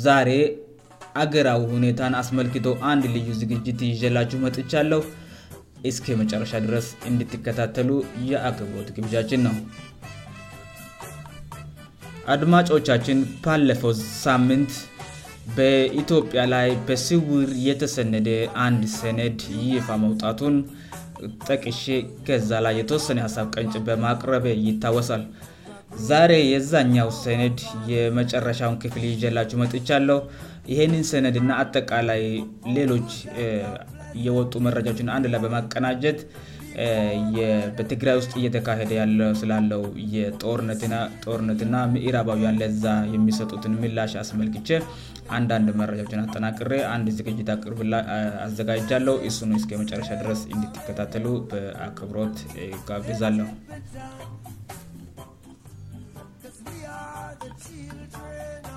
ዛሬ አገራዊ ሁኔታን አስመልክቶ አንድ ልዩ ዝግጅት ይጀላችሁ መጥቻለው እስ መጨረሻ ድረስ እንድትከታተሉ የአገቦት ግብዣችን ነው አድማጮቻችን ባለፈው ሳምንት በኢትዮጵያ ላይ በስውር የተሰነደ አንድ ሰነድ ፋ መውጣቱን ጠቅ ገዛ ላይ የተወሰነ የሀሳብ ቀንጭ በማቅረበ ይታወሳል ዛሬ የዛኛው ሰነድ የመጨረሻውን ክፍል እይጀላችሁ መጥቻለው ይህንን ሰነድእና አጠቃላይ ሌሎች የወጡ መረጃዎችን አንድ ላይ በማቀናጀት በትግራይ ውስጥ እየተካሄደ ስላለው የጦርነትና ምዕራባዊያን ለዛ የሚሰጡትን ምላሽ አስመልክቼ አንዳንድ መረጃዎችን አጠናቅሬ አንድ ዝግጅት አርብላ አዘጋጃለው እሱኖ ስ የመጨረሻ ድረስ እንድትከታተሉ በአቅርብሮት ይጋብዛለሁ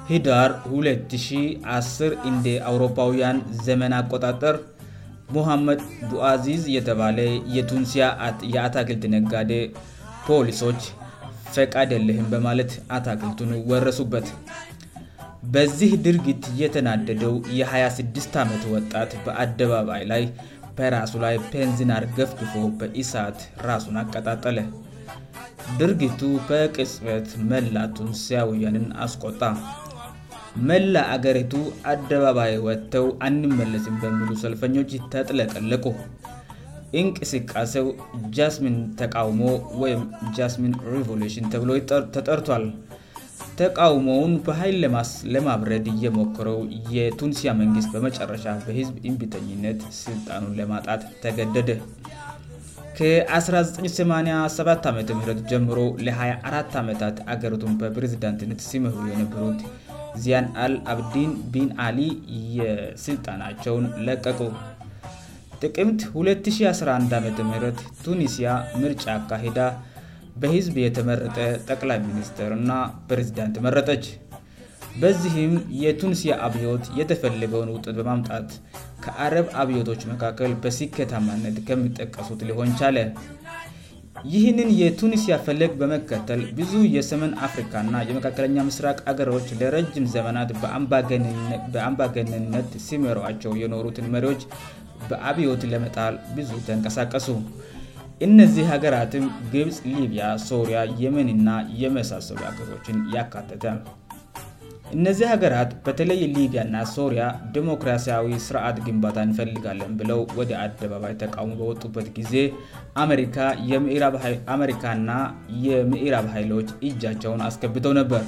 ሂዳር ሁለት ሺ አ0ር እንደ አውሮፓውያን ዘመን አጣጠር ሙሀመድ ቡአዚዝ የተባለ የቱንሲያ የአታክልት ነጋዴ ፖሊሶች ፈቃደልህም በማለት አታክልቱን ወረሱበት በዚህ ድርጊት የተናደደው የ ሀ6ድስት አመት ወጣት በአደባባይ ላይ በራሱ ላይ ፔንዝናር ገፍግፎ በኢሳት ራሱን አቀጣጠለ ድርጊቱ በቅጽበት መላቱንሲያ ውያንን አስቆጣ መላ አገሪቱ አደባባይ ወጥተው አንመለስን በሙሉ ሰልፈኞች ተጥለቀለቁ እንቅስቃሴው ጃስሚን ተቃውሞ ወይም ጃስሚን ሪሽን ተብሎ ተጠርቷል ተቃውሞውን በሀይል ለማስ ለማብረድ እየሞክረው የቱንሲያ መንግስት በመጨረሻ በህዝብ ኢምብተኝነት ስልጣኑን ለማጣት ተገደደ ከ1987 ዓ ም ጀምሮ ለ24 ዓመታት አገርቱን በፕሬዝዳንትነት ሲም የነብሩት ዚያን አል አብድን ቢን አሊ የስልጣናቸውን ለቀቁ ጥቅምት 211 ዓም ቱኒሲያ ምርጫ አካሄዳ በህዝብ የተመረጠ ጠቅላይ ሚኒስተርእና ፕሬዝዳንት መረጠች በዚህም የቱኒሲያ አብዮት የተፈለገውን ውጥት በማምጣት ከአረብ አብዮቶች መካከል በሲከተማነት ከሚጠቀሱት ሊሆን ቻለ ይህንን የቱኒሲያ ፈለግ በመከተል ብዙ የሰመን አፍሪካና የመካከለኛ ምስራቅ ሀገሮች ለረጅም ዘመናት በአምባገንነት ሲመሯቸው የኖሩትን መሪዎች በአብዮት ለመጣል ብዙ ተንቀሳቀሱ እነዚህ ሀገራትም ግብፅ ሊቢያ ሶሪያ የመንና የመሳሰሉ ሀገሮችን ያካተተ እነዚህ ሀገራት በተለይ ሊቢያ ና ሶሪያ ዴሞክራሲያዊ ስርአት ግንባታ እንፈልጋለን ብለው ወደ አደባባይ ተቃውሞ በወጡበት ጊዜ አአሜሪካና የምዕራብ ሀይሎች እጃቸውን አስገብተው ነበር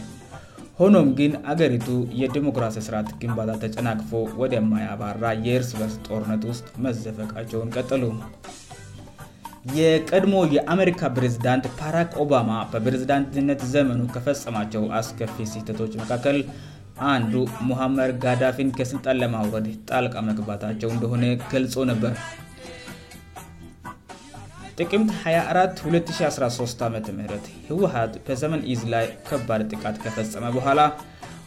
ሆኖም ግን አገሪቱ የዴሞክራሲያ ስርአት ግንባታ ተጨናቅፎ ወደ ማያአባራ የእርስበርስ ጦርነት ውስጥ መዘፈቃቸውን ቀጥሉ የቀድሞ የአሜሪካ ፕሬዝዳንት ባራክ ኦባማ በፕሬዝዳንትነት ዘመኑ ከፈጸማቸው አስከፊ ሲህተቶች መካከል አንዱ ሞሐመድ ጋዳፊን ከስልጣን ለማውረድ ጣልቃ መግባታቸው እንደሆነ ገልጾ ነበር ጥቅምት 24 2013 ዓም ህወሀት በዘመን ኢዝ ላይ ከባድ ጥቃት ከፈጸመ በኋላ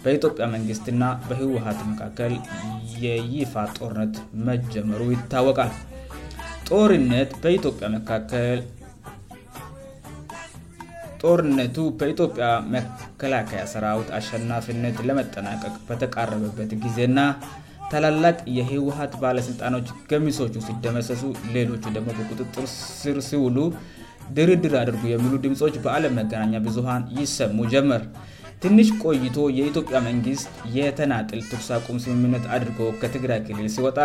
በኢትዮጵያ መንግስትና በህወሀት መካከል የይፋ ጦርነት መጀመሩ ይታወቃል ጦርነት በኢትዮጵያ መካከል ጦርነቱ በኢትዮጵያ መከላከያ ሰራዊት አሸናፍነት ለመጠናቀቅ በተቃረበበት ጊዜ ና ተላላቅ የህወሀት ባለስልጣኖች ገሚሶቹ ሲደመሰሱ ሌሎቹ ደግሞ በቁጥጥርስር ሲውሉ ድርድር አድርጉ የሚሉ ድምፆች በአለም መገናኛ ብዙሀን ይሰሙ ጀመር ትንሽ ቆይቶ የኢትዮጵያ መንግስት የተናጥል ትኩስ አቁም ስምምነት አድርጎ ከትግራይ ክልል ሲወጣ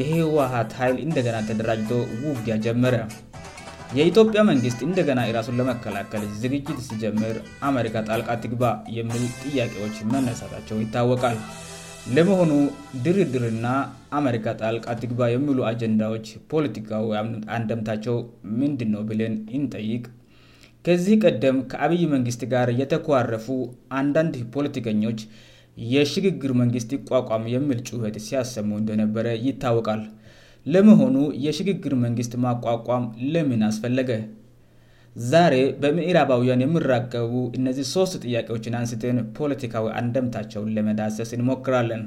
የህወሀት ኃይል እንደገና ተደራጅቶ ውጊያ ጀመረ የኢትዮጵያ መንግስት እንደገና የራሱን ለመከላከል ዝግጅት ሲጀምር አሜሪካ ጣልቃ ትግባ የሚሉ ጥያቄዎች መነሳታቸው ይታወቃል ለመሆኑ ድርድርና አሜሪካ ጣልቃ ትግባ የሚሉ አጀንዳዎች ፖለቲካዊ አንደምታቸው ምንድን ነው ብለን እንጠይቅ ከዚህ ቀደም ከአበይ መንግስት ጋር የተረፉ አንዳንድ ፖለቲከኞች የሽግግር መንግስት ይቋቋም የሚል ጩኸት ሲያሰሙ እንደነበረ ይታወቃል ለመሆኑ የሽግግር መንግስት ማቋቋም ለምን አስፈለገ ዛሬ በምዕራባውያን የምራቀቡ እነዚህ ሶስት ጥያቄዎችን አንስትን ፖለቲካዊ አንደምታቸውን ለመዳሰስ እንሞክራለን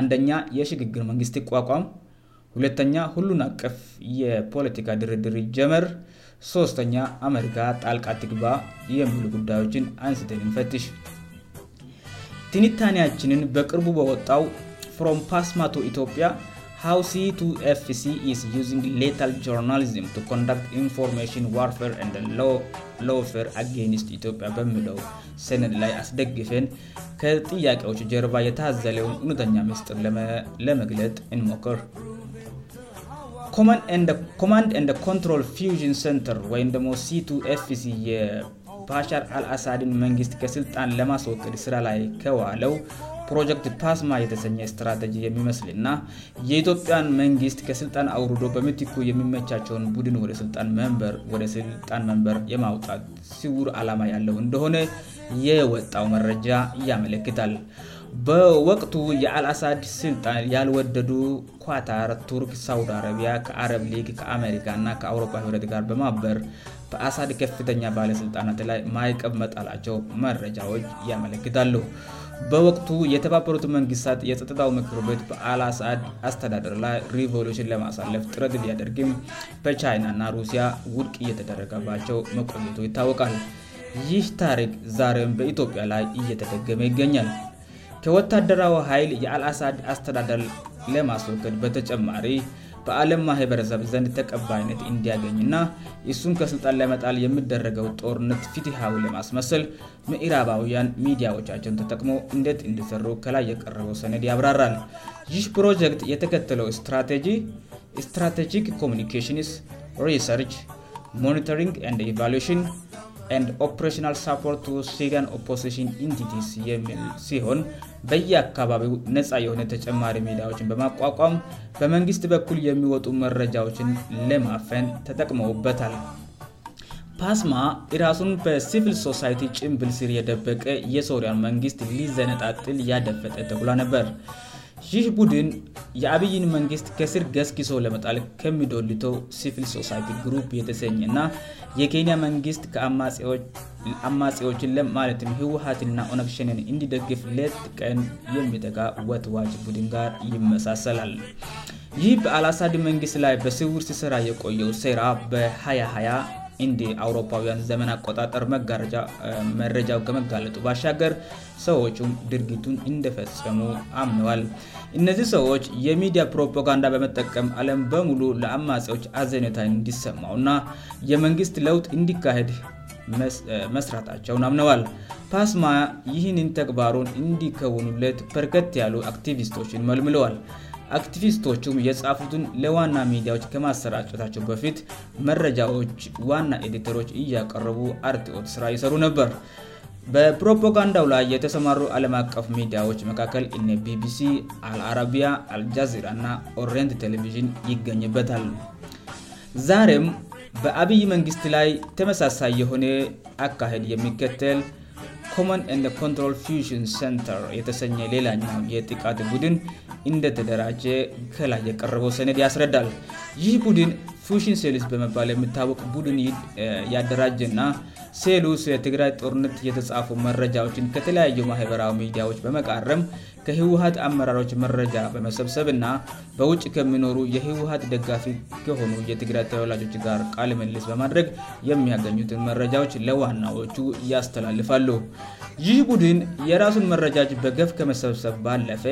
አንደኛ የሽግግር መንግስት ይቋቋም ሁለተኛ ሁሉን አቀፍ የፖለቲካ ድርድር ጀመር ሶስተኛ አሜሪካ ጣልቃ ትግባ የሚሉ ጉዳዮችን አንስትንፈትሽ ትንታንያችንን በቅርቡ በወጣው ፍሮም ፓስማ ቱ ኢትዮጵያ c fc ሌል ጆርናሊም ንት ኢንን ዋ ሎ አጋኒስት ኢትዮጵያ በምለው ሰነት ላይ አስደግፌን ከጥያቄዎች ጀርባ የታዘለውን እኑተኛ ምስጥር ለመግለጥ እንሞክር ኮማን ን ወይ ደሞ c c ባሻር አልአሳድን መንግስት ከስልጣን ለማስወቅል ስራ ላይ ከዋለው ፕሮጀክት ፓስማ የተሰኘ ስትራተጂ የሚመስል ና የኢትዮጵያን መንግስት ከስልጣን አውርዶ በመቲኩ የሚመቻቸውን ቡድን ወደ ሥልጣን መበር ወደ ስልጣን መንበር የማውጣት ሲውር አላማ ያለው እንደሆነ የወጣው መረጃ ያመለክታል በወቅቱ የአልአሳድ ስልጣን ያልወደዱ ኳታር ቱርክ ሳድ አረቢያ ከአረብ ሊግ ከአሜሪካ ና ከአውሮፓ ህብረት ጋር በማበር በአሳድ ከፍተኛ ባለስልጣናት ላይ ማይቀብ መጣላቸው መረጃዎች ያመለክታሉ በወቅቱ የተባበሩት መንግስታት የጸጥታው ምክር ቤት በአልአሳድ አስተዳደር ላይ ሪቨሉሽን ለማሳለፍ ጥረት ያደርግም በቻይናና ሩሲያ ውድቅ እየተደረገባቸው መቆየቱ ይታወቃል ይህ ታሪክ ዛሬን በኢትዮጵያ ላይ እየተደገመ ይገኛል ከወታደራዊ ኃይል የአልአሳድ አስተዳደር ለማስወገድ በተጨማሪ በአለም ማህበረዘብ ዘንድ ተቀባይነት እንዲያገኝ ና እሱን ከስልጣን ለመጣል የምደረገው ጦርነት ፊትሐው ለማስመሰል ምዕራባውያን ሚዲያዎቻቸውን ተጠቅሞ እንዴት እንዲሰሩ ከላይ የቀረበው ሰነድ ያብራራል ይህ ፕሮጀክት የተከተለው ራጂስትራቴጂ n ሰ nng ን ኦሬና ፖርት ሪ ፖን ኢንዲ የሚል ሲሆን በየ አካባቢው ነፃ የሆነ ተጨማሪ ሜዳዎችን በማቋቋም በመንግስት በኩል የሚወጡ መረጃዎችን ለማፈን ተጠቅመውበታል ፓስማ ራሱን በሲቪል ሶሳይቲ ጭምብል ሲር የደበቀ የሶሪያን መንግስት ሊዘነጣጥል ያደፈጠ ተብላ ነበር ይህ ቡድን የአብይን መንግስት ከስር ገስጊሶ ለመጣል ከሚዶልተው ሲቪል ሶሳ ግሩ የተሰኝ ና የኬንያ መንግስት ከአማፄዎችን ማለትም ህወሀትና ኦነክሸነን እንዲደግፍ ሌጥ ቀን የሚተጋ ወትዋጅ ቡድን ጋር ይመሳሰላል ይህ በአላሳድ መንግስት ላይ በስውር ስራ የቆየው ራ በሀያሀያ እንዲ አውሮፓውያን ዘመን አቆጣጠር መረጃው ከመጋለጡ ባሻገር ሰዎቹም ድርጊቱን እንደፈጸሙ አምነዋል እነዚህ ሰዎች የሚዲያ ፕሮፓጋንዳ በመጠቀም አለም በሙሉ ለአማፅዎች አዘነታይን እንዲሰማው እና የመንግስት ለውጥ እንዲካሄድ መስራታቸውን አምነዋል ፓስማ ይህንን ተግባሩን እንዲከውኑለት በርከት ያሉ አክቲቪስቶችን መልምለዋል አክቲቪስቶቹም የጻፉትን ለዋና ሚዲያዎች ከማሰራጨታቸው በፊት መረጃዎች ዋና ኤዲተሮች እያቀረቡ አርቲት ስራ ይሰሩ ነበር በፕሮፓጋንዳው ላይ የተሰማሩ ዓለም አቀፍ ሚዲያዎች መካከል እ ቢቢሲ አልአረቢያ አልጃዚራ እና ኦሬንት ቴሌቪዥን ይገኝበታል ዛሬም በአብይ መንግስት ላይ ተመሳሳይ የሆነ አካሄድ የሚከተል nሮ fsን c የተሰኘ ሌላኛው የጥቃት ቡድን እንደተደራጀ ገላ የቀረበ ሰነድ ያስረዳል ይህ ቡድን fሽን ሴልቪስ በመባ የምታወቅ ቡድን ያደራጀና ሴሉስ የትግራይ ጦርነት የተጻፉ መረጃዎችን ከተለያዩ ማህበራዊ ሚዲያዎች በመቃረም ከህወሀት አመራሮች መረጃ በመሰብሰብ እና በውጭ ከሚኖሩ የህወሀት ደጋፊ ከሆኑ የትግራይ ተወላጆች ጋር ቃል መልስ በማድረግ የሚያገኙትን መረጃዎች ለዋናዎቹ እያስተላልፋሉ ይህ ቡድን የራሱን መረጃዎች በገፍ ከመሰብሰብ ባለፈ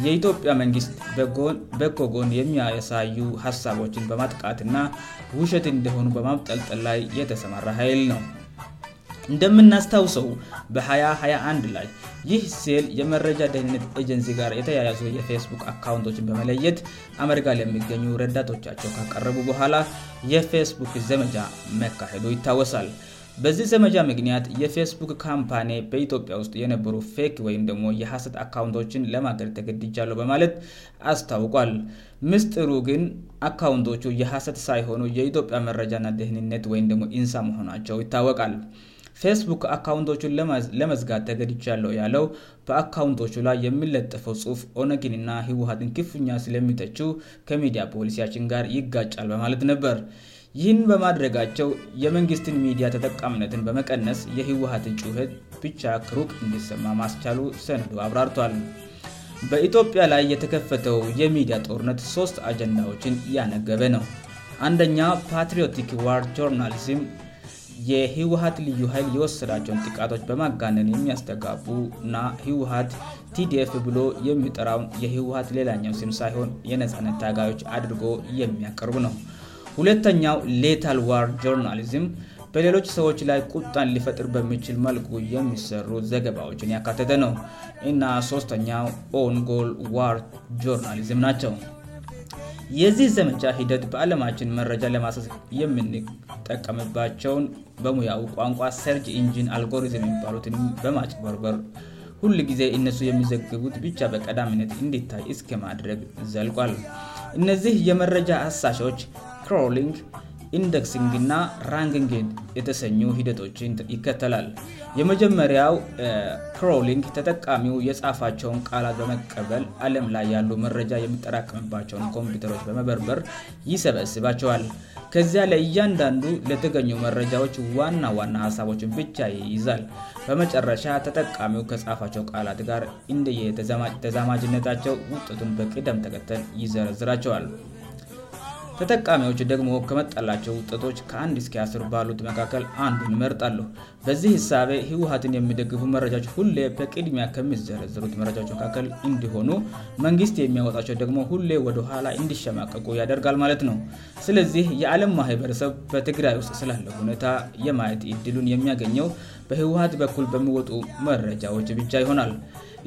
የኢትዮጵያ መንግስት በጎጎን የሚያሳዩ ሀሳቦችን በማጥቃትና ውሸት እንደሆኑ በማጠልጠል ላይ የተሰማራ ኃይል ነው እንደምናስታውሰው በ2ያ 21 ላይ ይህ ሲል የመረጃ ደህንነት ኤጀንሲ ጋር የተያያዙ የፌስቡክ አካውንቶችን በመለየት አመሪጋ ለሚገኙ ረዳቶቻቸው ካቀረቡ በኋላ የፌስቡክ ዘመጃ መካሄዱ ይታወሳል በዚህ ዘመጃ ምክንያት የፌስቡክ ካምፓኔ በኢትዮጵያ ውስጥ የነበሩ ፌክ ወይም ደሞ የሀሰት አካውንቶችን ለማገድ ተገድቻለሁ በማለት አስታውቋል ምስጥሩ ግን አካውንቶቹ የሀሰት ሳይሆኑ የኢትዮጵያ መረጃና ደህንነት ወይም ደግሞ ንሳ መሆናቸው ይታወቃል ፌስቡክ አካውንቶቹን ለመዝጋት ተገድች ያለው ያለው በአካውንቶቹ ላይ የሚለጠፈው ጽሑፍ ኦነጊንና ህወሀትን ክፉኛ ስለሚተች ከሚዲያ ፖሊሲያችን ጋር ይጋጫል በማለት ነበር ይህን በማድረጋቸው የመንግስትን ሚዲያ ተጠቃምነትን በመቀነስ የህወሀትን ጭውህት ብቻ ክሩቅ እንዲሰማ ማስቻሉ ሰነዶ አብራርቷል በኢትዮጵያ ላይ የተከፈተው የሚዲያ ጦርነት ሶስት አጀንዳዎችን እያነገበ ነው አንደኛ ፓትሪዮቲክ ዋር ጆርናሊዝም የህወሀት ልዩ ኃይል የወሰዳቸውን ጥቃቶች በማጋነን የሚያስተጋቡ እና ህወሃት tdf ብሎ የሚጠራው የህወሀት ሌላኛው ሲም ሳይሆን የነፃነት ታጋዮች አድርጎ የሚያቀርቡ ነው ሁለተኛው ሌተl ዋር ጆርናሊዝም በሌሎች ሰዎች ላይ ቁጣን ሊፈጥር በሚችል መልኩ የሚሰሩ ዘገባዎችን ያካተተ ነው እና ሶስተኛው oን ጎል ዋር ጆርናሊዝም ናቸው የዚህ ዘመቻ ሂደት በዓለማችን መረጃ ለማሳሰ የምንጠቀምባቸውን በሙያው ቋንቋ ሰርጅ ኢንጂን አልጎሪዝም የሚባሉትን በማጭበርበር ሁሉ ጊዜ እነሱ የሚዘግቡት ብቻ በቀዳሚነት እንዲታይ እስከማድረግ ዘልቋል እነዚህ የመረጃ አሳሻዎች ክሮሊንግ ኢንደክሲንግ ና ራንንግ የተሰኙ ሂደቶችን ይከተላል የመጀመሪያው ክሮሊንግ ተጠቃሚው የጻፋቸውን ቃላት በመቀበል አለም ላይ ያሉ መረጃ የሚጠራቀምባቸውን ኮምፒውተሮች በመበርበር ይሰበስባቸዋል ከዚያ ላይ እያንዳንዱ ለተገኙ መረጃዎች ዋና ዋና ሀሳቦችን ብቻ ይይዛል በመጨረሻ ተጠቃሚ ከጻፋቸው ቃላት ጋር እንደ የተዛማጅነታቸው ውጥቱን በቅደም ተከተል ይዘረዝራቸዋል ተጠቃሚዎች ደግሞ ከመጠላቸው ውጠቶች ከአንድ ስኪያስር ባሉት መካከል አንዱን መርጥ አለሁ በዚህ ህሳቤ ህወሀትን የሚደግፉ መረጃዎች ሁሌ በቅድሚያ ከሚዘረዝሩት መረጃዎች መካከል እንዲሆኑ መንግስት የሚያወጣቸው ደግሞ ሁሌ ወደ ኋላ እንዲሸማቀቁ ያደርጋል ማለት ነው ስለዚህ የዓለም ማህይበረሰብ በትግራይ ውስጥ ስላለው ሁኔታ የማየት ይድሉን የሚያገኘው በህወሀት በኩል በሚወጡ መረጃዎች ብቻ ይሆናል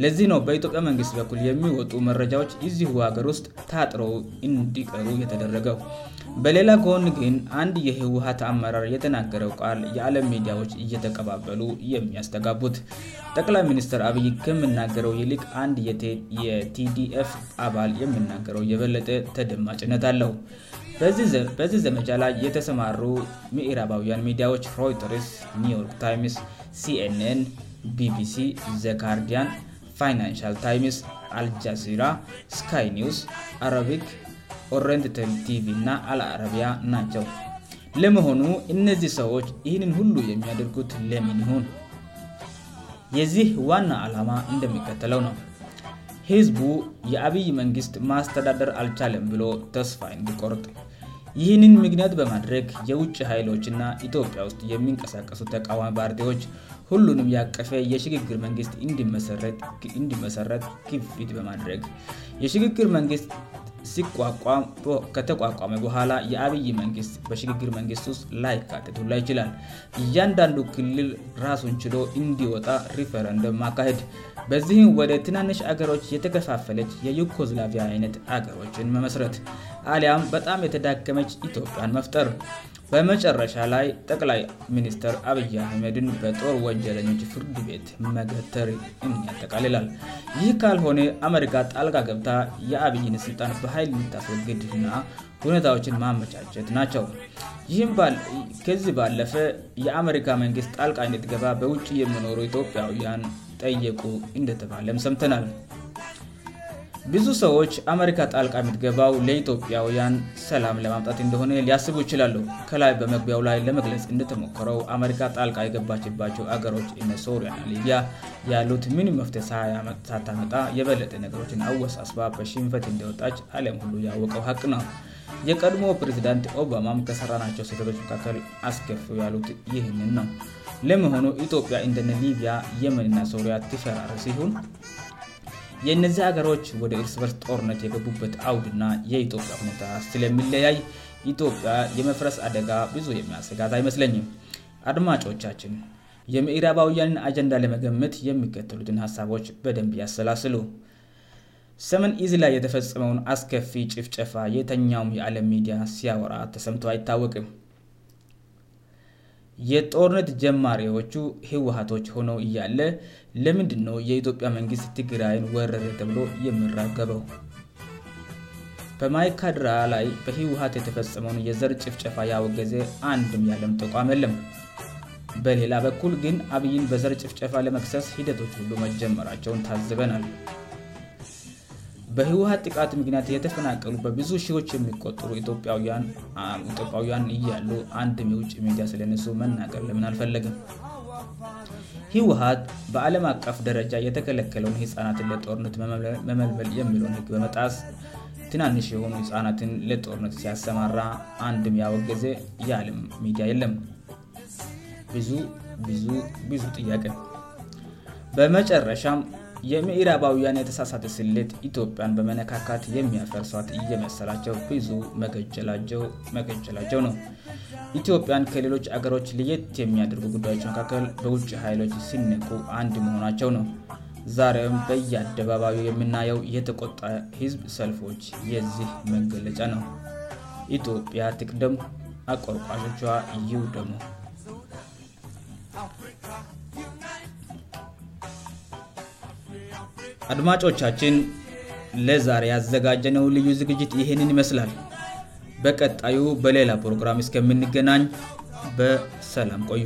ለዚህ ነው በኢትዮጵያ መንግስት በኩል የሚወጡ መረጃዎች እዚህ ሀገር ውስጥ ታጥረው እንዲቀሩ የተደረገው በሌላ ከሆኑ ግን አንድ የህወሀት አመራር የተናገረው ቃል የአለም ሚዲያዎች እየተቀባበሉ የሚያስተጋቡት ጠቅላይ ሚኒስትር አብይ ከምናገረው ይልክ አንድ የቲዲፍ አባል የምናገረው የበለጠ ተደማጭነት አለው በዚህ ዘመጃ ላይ የተሰማሩ ሚዕራባውያን ሚዲያዎች ሮይተርስ ኒውዮርክ ታይምስ ሲንን ቢቢሲ ዘጋርዲያን ፋይናንሽል ታይምስ አልጃዚራ ስይ ኒውስ አረቢክ ኦረንትቲቪ እና አልአረቢያ ናቸው ለመሆኑ እነዚህ ሰዎች ይህንን ሁሉ የሚያደርጉት ለሚን ይሁን የዚህ ዋና ዓላማ እንደሚከተለው ነው ህዝቡ የአብይ መንግስት ማስተዳደር አልቻለም ብሎ ተስፋንቆርጥ ይህንን ምግንያት በማድረግ የውጭ ኃይሎችና ኢትዮጵያ ውስጥ የሚንቀሳቀሱ ተቃዋሚ ፓርቲዎች ሁሉንም ያቀፈ የሽግግር መንግስት እንዲመሰረት ክፊት በማድረግ የሽግግር መንግስት ሲቋቋም ከተቋቋመ በኋላ የአብይ መንግስት በሽግግር መንግስት ውስጥ ላይካትቱ ላይይችላል እያንዳንዱ ክልል ራሱን ችሎ እንዲወጣ ሪፈረንደም ማካሄድ በዚህም ወደ ትናንሽ ሀገሮች የተከፋፈለች የዩኮዝላቪያ አይነት አገሮችን መመስረት አሊያም በጣም የተዳከመች ኢትዮጵያን መፍጠር በመጨረሻ ላይ ጠቅላይ ሚኒስትር አብይ አህመድን በጦር ወንጀለኞች ፍርድ ቤት መገተር ያጠቃልላል ይህ ካልሆነ አሜሪካ ጣልቃ ገብታ የአብይን ስልጣን በሀይል ሚታሰል ግድና ሁኔታዎችን ማመቻቸት ናቸው ከዚህ ባለፈ የአሜሪካ መንግስት ጣልቃ አይነት ገባ በውጭ የሚኖሩ ኢትዮጵያውያን ጠየቁ እንደተባለም ሰምተናል ብዙ ሰዎች አሜሪካ ጣልቃ የሚትገባው ለኢትዮጵያውያን ሰላም ለማምጣት እንደሆነ ሊያስቡ ይችላሉ ከላይ በመግቢያው ላይ ለመግለጽ እንደተሞክረው አሜሪካ ጣልቃ የገባችባቸው ሀገሮች ነ ሶሪያና ሊቢያ ያሉት ምንም መፍት ሳ ሳት መጣ የበለጠ ነገሮችን አወሳስባ በሽንፈት እንደወጣች አለም ሁሉ ያወቀው ሀቅ ነው የቀድሞ ፕሬዚዳንት ኦባማም ከሰራ ናቸው ሴተቶች መካከል አስገርፉ ያሉት ይህንን ነው ለመሆኑ ኢትዮጵያ እንደ ሊቢያ የመንና ሶሪያ ትፈራረ ሲሆን የእነዚህ ሀገሮች ወደ እርስበርስ ጦርነት የገቡበት አውድና የኢትዮጵያ ሁኔታ ስለሚለያይ ኢትዮጵያ የመፍረስ አደጋ ብዙ የሚያስጋት አይመስለኝም አድማጮቻችን የምዕራባውያን አጀንዳ ለመገመት የሚከትሉትን ሀሳቦች በደንብ ያሰላስሉ ሰመን ኢዝ ላይ የተፈጸመውን አስከፊ ጭፍጨፋ የተኛውም የዓለም ሚዲያ ሲያወራ ተሰምቶ አይታወቅም የጦርነት ጀማሪዎቹ ህወሀቶች ሆነው እያለ ለምንድ ነው የኢትዮጵያ መንግስት ትግራይን ወረረ ተብሎ የሚራገበው በማይካድራ ላይ በህወሃት የተፈጸመውን የዘር ጭፍጨፋ ያወገዜ አንድም ያለም ጠቋምለም በሌላ በኩል ግን አብይን በዘር ጭፍጨፋ ለመክሰስ ሂደቶች ሁሉ መጀመራቸውን ታዝበናል በህወሀት ጥቃት ምክንያት የተፈናቀሉ በብዙ ሺዎች የሚቆጠሩ ኢትዮጵያውያን እያሉ አንድም የውጭ ሚዲያ ስለነሱ መናገር ለምን አልፈለገም ህወሀት በአለም አቀፍ ደረጃ የተከለከለውን ህጻናትን ለጦርነት መመልመል የሚለውን ህግ በመጣስ ትናንሽ የሆኑ ህጻናትን ለጦርነት ሲያሰማራ አንድ ያወርገዜ ያለም ሚዲያ የለም ብዙ ጥያቀ በመጨረሻ የምራ ባውያን የተሳሳት ስልጥ ኢትዮጵያን በመነካካት የሚያፈር ሷት እየመሰላቸው ብዙ መገጨላቸው ነው ኢትዮጵያን ከሌሎች ሀገሮች ልየት የሚያደርጉ ጉዳዮች መካከል በውጭ ኃይሎች ሲነቁ አንድ መሆናቸው ነው ዛሬውም በየአደባባዊ የምናየው የተቆጣ ህዝብ ሰልፎች የዚህ መገለጫ ነው ኢትዮጵያ ትቅደም አቆርቋዦቿ እዩው ደሞ አድማጮቻችን ለዛሬ ያዘጋጀነው ልዩ ዝግጅት ይህንን ይመስላል በቀጣዩ በሌላ ፕሮግራም እስከምንገናኝ በሰላም ቆዩ